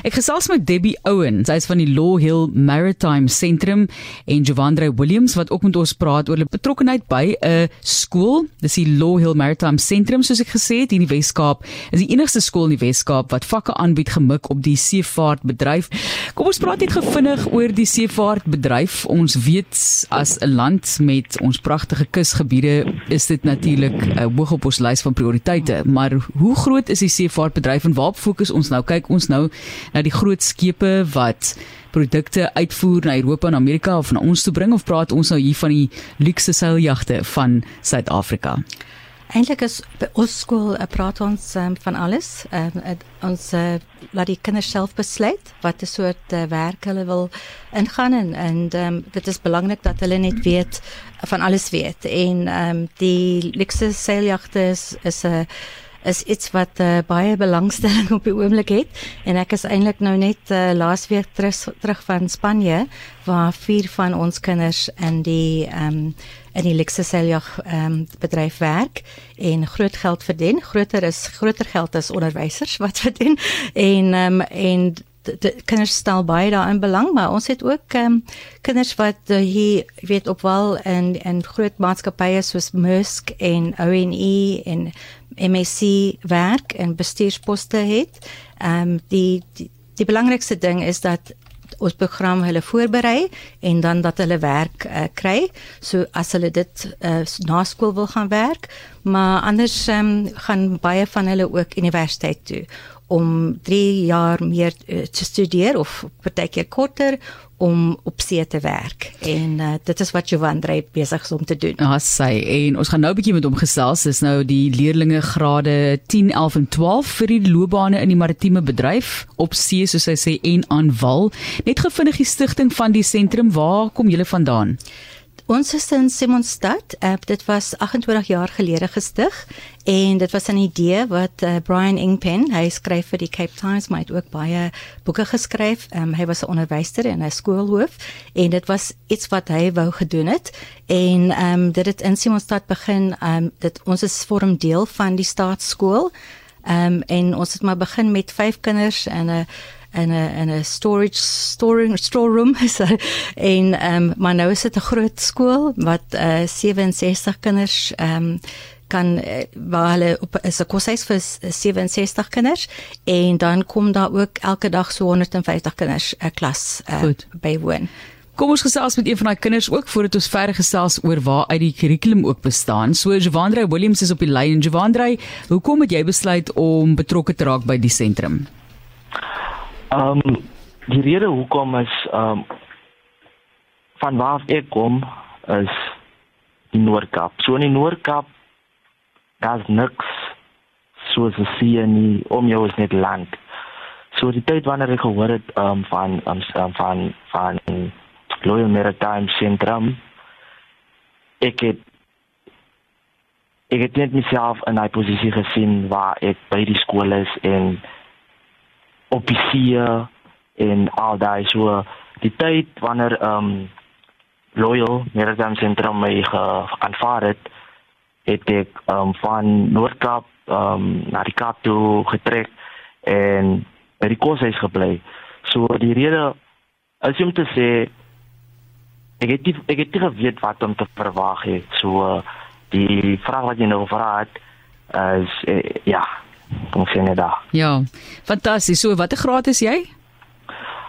Ek gesels met Debbie Owen, sy is van die Law Hill Maritime Sentrum en Jovandre Williams wat ook met ons praat oor hulle betrokkeheid by 'n skool. Dis die Law Hill Maritime Sentrum soos ek gesê het in die Wes-Kaap. Is die enigste skool in die Wes-Kaap wat vakke aanbied gemik op die seevaartbedryf. Kom ons praat net gevinnig oor die seevaartbedryf. Ons weet as 'n land met ons pragtige kusgebiede is dit natuurlik uh, hoog op ons lys van prioriteite, maar hoe groot is die seevaartbedryf en waar fokus ons nou? Kyk ons nou na die groot skepe wat produkte uitvoer na Europa en Amerika of na ons toe bring of praat ons nou hier van die luukse seiljagte van Suid-Afrika? Eintlik is by ons skool uh, praat ons um, van alles. Um, uh, ons uh, laat die kinders self besluit wat 'n soort uh, werk hulle wil ingaan en en um, dit is belangrik dat hulle net weet van alles weet. En um, die luukse seiljagte is 'n uh, is iets wat uh, baie belangstelling op die oomblik het. En ek is eintlik nou net uh, laasweek terug terug van Spanje waar vier van ons kinders in die ehm um, in die Lexuseljag ehm um, bedryf werk en groot geld verdien. Groter is groter geld as onderwysers wat verdien. En ehm um, en kinders stel baie daarin belang maar ons het ook um, kinders wat uh, hier weet op wel en en groot maatskappye soos Maersk en ONE en MSc werk en bestuursposte het. Ehm um, die, die die belangrikste ding is dat ons program hulle voorberei en dan dat hulle werk uh, kry. So as hulle dit uh, na skool wil gaan werk, maar anders um, gaan baie van hulle ook universiteit toe om 3 jaar meer uh, te studeer of partykeer korter om op see te werk en uh, dit is wat Jovandre besig is om te doen. Ja, sy en ons gaan nou 'n bietjie met hom gesels. Dis nou die leerlinge grade 10, 11 en 12 vir die loopbane in die maritieme bedryf op see soos hy sê en aan wal. Net gevindig die stigting van die sentrum, waar kom julle vandaan? Ons is in Simonstad. Uh, dit was 28 jaar gelede gestig en dit was 'n idee wat uh, Brian Ingpen, hy skryf vir die Cape Times, maar hy het ook baie boeke geskryf. Um, hy was 'n onderwyser en 'n skoolhoof en dit was iets wat hy wou gedoen het en um, dit het in Simonstad begin. Um, dit ons is vorm deel van die staatskool. Ehm um, en ons het maar begin met vyf kinders en 'n uh, in 'n in 'n storage storing storeroom so en ehm um, maar nou is dit 'n groot skool wat uh, eh, 67 kinders ehm um, kan uh, waar hulle op is 'n koshuis vir 67 kinders en dan kom daar ook elke dag so 150 kinders 'n klas uh, bywoon. Kom ons gesels met een van daai kinders ook voordat ons verder gesels oor waar uit die kurrikulum ook bestaan. So Javandre Williams is op die lyn en Javandre, hoekom het jy besluit om betrokke te raak by die sentrum? Ehm um, die rede hoekom is ehm um, van waar ek kom is die Noord-Kaap. So in die Noord-Kaap daar's niks soos 'n see nie om jou is net land. So die tyd wanneer ek gehoor het ehm um, van um, van van Loyal Maritime Centrum ek het ek het net myself in 'n posisie gesien waar ek by die skool is en op die see en al daai so die tyd wanneer ehm um, loyal Maritime Centrum my aanvaar het het ek ehm um, van Noord-Kaap ehm um, na die Kaap toe getrek en by die koshuis gebly. So die rede is om te sê ek het die, ek het nie geweet wat om te verwag het. So die vraag wat jy nou gevra het is eh, ja kom sien net daar. Ja. Fantasties. So watter graad is jy?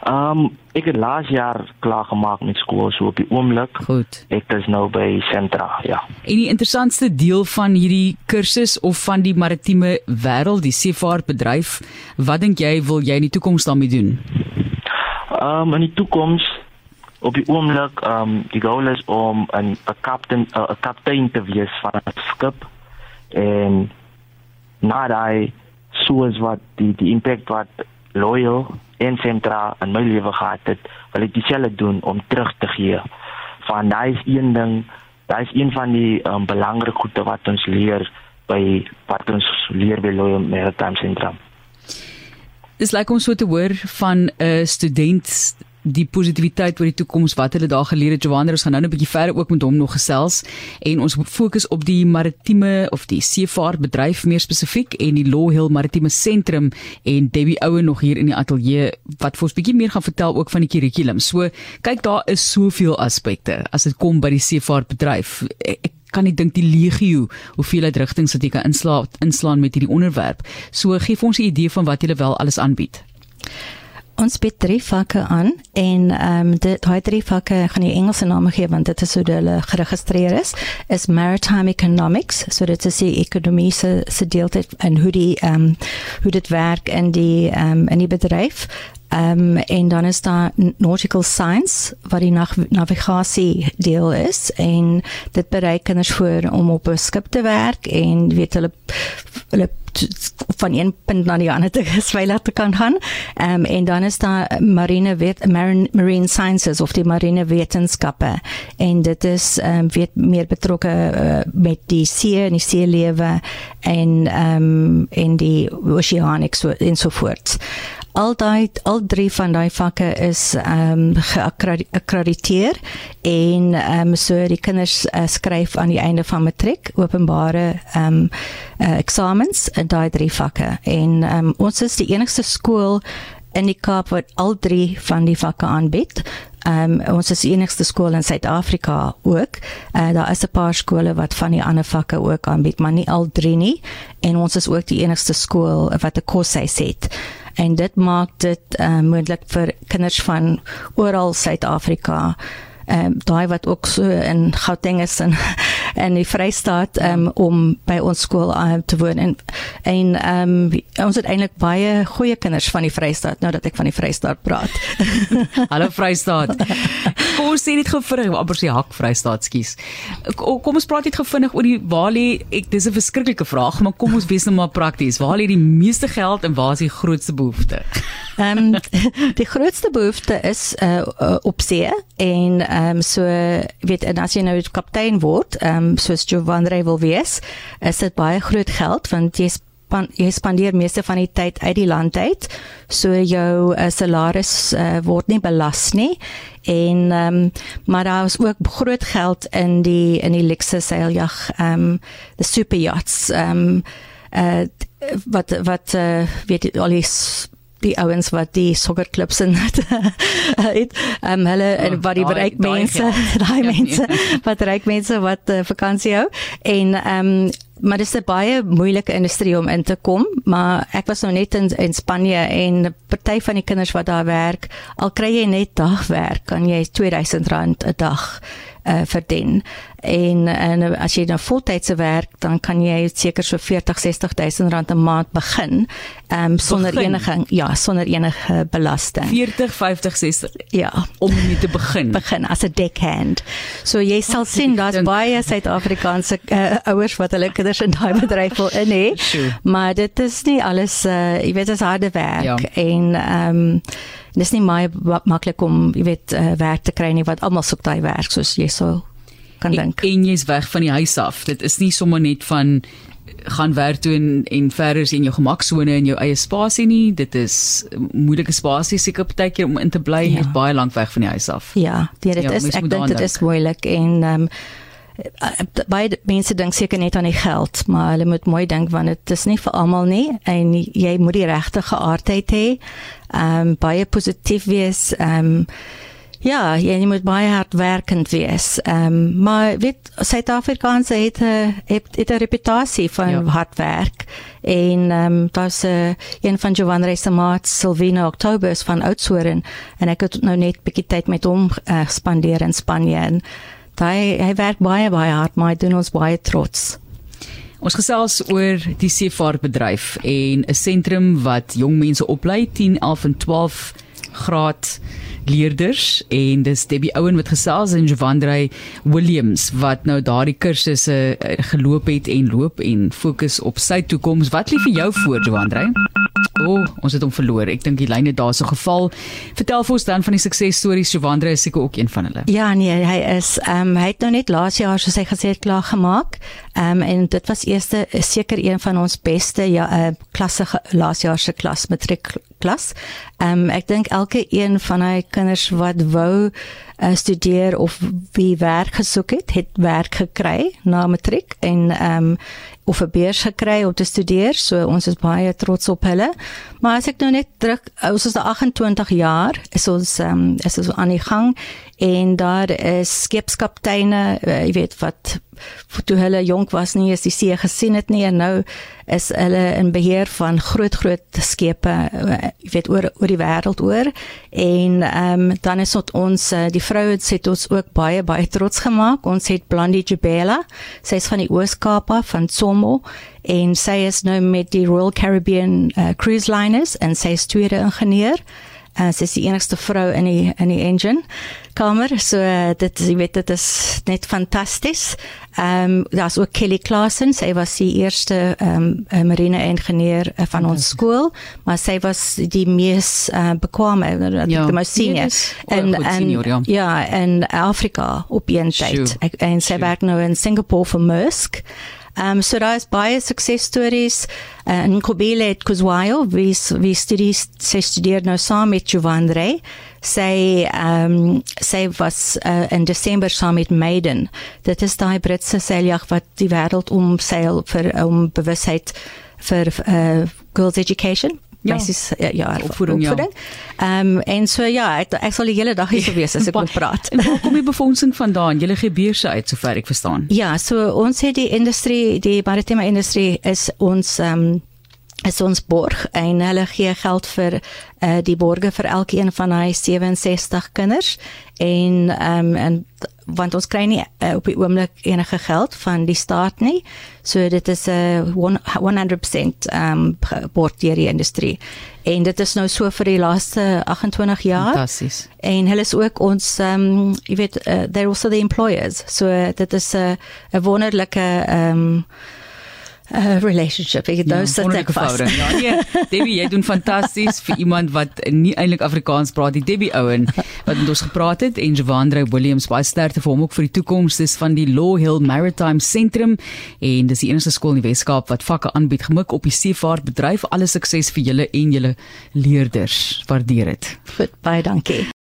Ehm um, ek het laas jaar klaar gemaak met skool so op die oomblik. Goed. Ek is nou by Sentra, ja. En die interessantste deel van hierdie kursus of van die maritieme wêreld, die seevaartbedryf, wat dink jy wil jy in die toekoms daarmee doen? Ehm um, in die toekoms op die oomblik ehm um, die doel is om 'n 'n kaptein 'n kaptein te wees van 'n skip en na daai soos wat die die impak wat loyal en sentra in my lewe gehad het, wil ek dieselfde doen om terug te gee. Van daai is een ding, daai is een van die um, belangrike goede wat ons leer by wat ons leer by loyal maritime centrum. Dis like om so te hoor van 'n student die positiwiteit oor die toekoms wat hulle daar geleer het. Johan, ons gaan nou 'n bietjie verder ook met hom nog gesels en ons fokus op die maritieme of die seevaartbedryf meer spesifiek en die Law Hill Maritieme Sentrum en Debbie Oue nog hier in die ateljee wat vir ons bietjie meer gaan vertel ook van die kurrikulum. So, kyk daar is soveel aspekte as dit kom by die seevaartbedryf. Ek kan nie dink die legio hoeveelheid rigtings wat jy kan inslaan inslaan met hierdie onderwerp. So gee vir ons 'n idee van wat jy wel alles aanbied. Ons bied drie vakke aan en ehm um, dit daai drie vakke gaan die Engelse name gee want dit is hoe hulle geregistreer is is maritime economics. So dit is die ekonomie se se deel dit en hoe die ehm um, hoe dit werk in die ehm um, in die bedryf Ehm um, en dan is daar nautical science wat die nav navigasie deel is en dit bereik kinders voor om op 'n skip te werk en weet hulle hulle van een punt na die ander te veilig te kan gaan. Ehm um, en dan is daar marine wet marine, marine sciences of die marine wetenskappe en dit is ehm um, weet meer betrokke uh, met die see en die seelewe en ehm um, in die oceanics en so voort al daai al drie van daai vakke is ehm um, geakkrediteer en ehm um, so die kinders uh, skryf aan die einde van matriek openbare ehm um, uh, eksamens in daai drie vakke en ehm um, ons is die enigste skool in die Kaap wat al drie van die vakke aanbied. Ehm um, ons is die enigste skool in Suid-Afrika ook. Uh, daar is 'n paar skole wat van die ander vakke ook aanbied, maar nie al drie nie. En ons is ook die enigste skool wat 'n koshuis het en dit maak dit uh, moontlik vir kinders van oral Suid-Afrika. Ehm um, daai wat ook so in Gauteng is en in die Vrystaat um, om by ons skool uh, te woon en en um, ons het eintlik baie goeie kinders van die Vrystaat nou dat ek van die Vrystaat praat. Hallo Vrystaat. Kom ons sê net gou vinnig amper se hak Vrystaat skus. Kom ons praat net gou vinnig oor die waar lê ek dis 'n verskriklike vraag maar kom ons wees nou maar prakties. Waar lê die meeste geld en waar is die grootste behoefte? Ehm um, die grootste behoefte is uh, op see en ehm um, so weet en as jy nou kaptein word ehm um, soos Giovanni wil wees, is dit baie groot geld want jy span, jy spandeer meeste van die tyd uit die land uit. So jou uh, salaris uh, word nie belas nie en ehm um, maar daar is ook groot geld in die in die luxe seiljag ehm um, the super yachts ehm um, uh, wat wat uh, weet al die die ouens wat die sokkerklubs in het ehm um, hulle oh, wat die bereik mense daai ja, mense wat ryk mense wat uh, vakansie hou. En ehm um, maar dit is 'n baie moeilike industrie om in te kom maar ek was nou net in, in Spanje en party van die kinders wat daar werk al kry jy net dagwerk kan jy R2000 'n dag uh, verdien. En en as jy nou voltydse werk, dan kan jy seker so 40 60000 rand 'n maand begin, ehm um, sonder begin. enige ja, sonder enige belasting. 40 50 60. Ja, om mee te begin. begin as 'n deckhand. So jy sal sien daar's baie Suid-Afrikaanse uh, ouers wat hulle kinders in daai bedryf wil in hê. Maar dit is nie alles uh, jy weet dit is harde werk ja. en ehm um, dis nie baie maklik om jy weet uh, werk te kry nie wat almal soek daai werk soos jy sou kan dink. En jy's weg van die huis af. Dit is nie sommer net van gaan werk toe en en verder is in jou gemaksone in jou eie spasie nie. Dit is moeilike spasie seker partykeer om in te bly ja. net baie lank weg van die huis af. Ja, dit ja, is ek dink dit is moeilik en ehm um, baie mense dink seker net aan die geld, maar hulle moet mooi dink want dit is nie vir almal nie en jy moet die regte geaardheid hê. Ehm um, baie positief wees. Ehm um, ja, jy moet baie hardwerkend wees. Ehm um, maar weet Suid-Afrikaanse het 'n het, het 'n reputasie van ja. hard werk en ehm um, daar's 'n uh, een van Giovanni se maat Silvino Octobers van Oudtshoorn en ek het nou net 'n bietjie tyd met hom uh, spandeer in Spanje en hy hy werk baie baie hard, maar hy doen ons baie trots. Ons gesels oor die seevaartbedryf en 'n sentrum wat jong mense oplei 10, 11 en 12 graad leerders en dis Debbie Owen wat gesels en Jovandrey Williams wat nou daardie kursusse uh, geloop het en loop en fokus op sy toekoms. Wat lê vir jou voor Jovandrey? O, oh, ons het hom verloor. Ek dink die lyn het daar so geval. Vertel vir ons dan van die suksesstories. Jovandre is seker ook een van hulle. Ja, nee, hy is ehm um, hy het nou net laas jaar soos hy gesê het klaar gemaak. Ehm um, en dit was eerste seker een van ons beste ja uh, klasse laasjaarse klas matriek klas. Ehm um, ek dink elke een van hy kinders wat wou uh, studeer of wie werk gesoek het, het werk gekry na matriek en ehm um, of 'n beurs gekry om te studeer. So ons is baie trots op hulle. Maar as ek nou net druk, ons is 28 jaar, is ons ehm um, is ons aan die gang en daar is skepskapteine, uh, jy weet wat toe hulle jonk was nie is die see gesien het nie en nou is hulle in beheer van groot groot skepe jy weet oor oor die wêreld oor. En ehm um, dan is ons eh, die vrouens het ons ook baie baie trots gemaak ons het Blondie Jubela sy is van die Oos-Kaap van Tsomo en sy is nou met die Royal Caribbean uh, Cruise Liners en sy is tweede ingenieur Uh, sy is die enigste vrou in die in die engine kamer. So uh, dit jy weet dit is net fantasties. Ehm um, daar's ook Kelly Klassen. Sy was die eerste ehm um, marine ingenieur uh, van ons skool, maar sy was die mees uh, bekwame, ja. die most senior. En en ja. ja, in Afrika op een tyd. En sy werk nou in Singapore vir Maersk. Ehm um, so daar is baie suksesstories. Uh, in Kobile het Kuswayo wie wie studeer sy studeer nou saam met Jovandre. Sy ehm um, sy was uh, in Desember saam met Maiden. Dit is daai Britse seiljag wat die wêreld omseil vir om um, bewusheid vir uh, girls education Ja, basis ja, ja opvoeding. Ja. Ehm ja. um, en so ja, ek, ek sal die hele dag hier gewees as ek moet praat. en waar kom die befondsing vandaan? Julle gee beurse uit sover ek verstaan. Ja, so ons het die industrie, die maritieme industrie is ons ehm um, is ons borg en hulle gee geld vir uh, die borge vir elkeen van hy 67 kinders en ehm um, en want ons kry nie uh, op die oomblik enige geld van die staat nie. So dit is 'n uh, 100% ehm um, bord deur die industrie. En dit is nou so vir die laaste 28 jaar. Fantasties. En hulle is ook ons ehm um, jy weet uh, they're also the employers. So uh, dit is 'n uh, 'n wonderlike ehm um, uh, relationship. Ek het nou sit ek vas. Ja, nee, Debbie, jy doen fantasties vir iemand wat nie eintlik Afrikaans praat nie. Debbie Owen wat met ons gepraat het en Javandre Williams baie sterkte vir hom ook vir die toekoms dis van die Law Hill Maritime Sentrum en dis die enigste skool in die Weskaap wat vakke aanbied gemik op die seevaartbedryf. Alle sukses vir julle en julle leerders. Waardeer dit. Goed, baie dankie.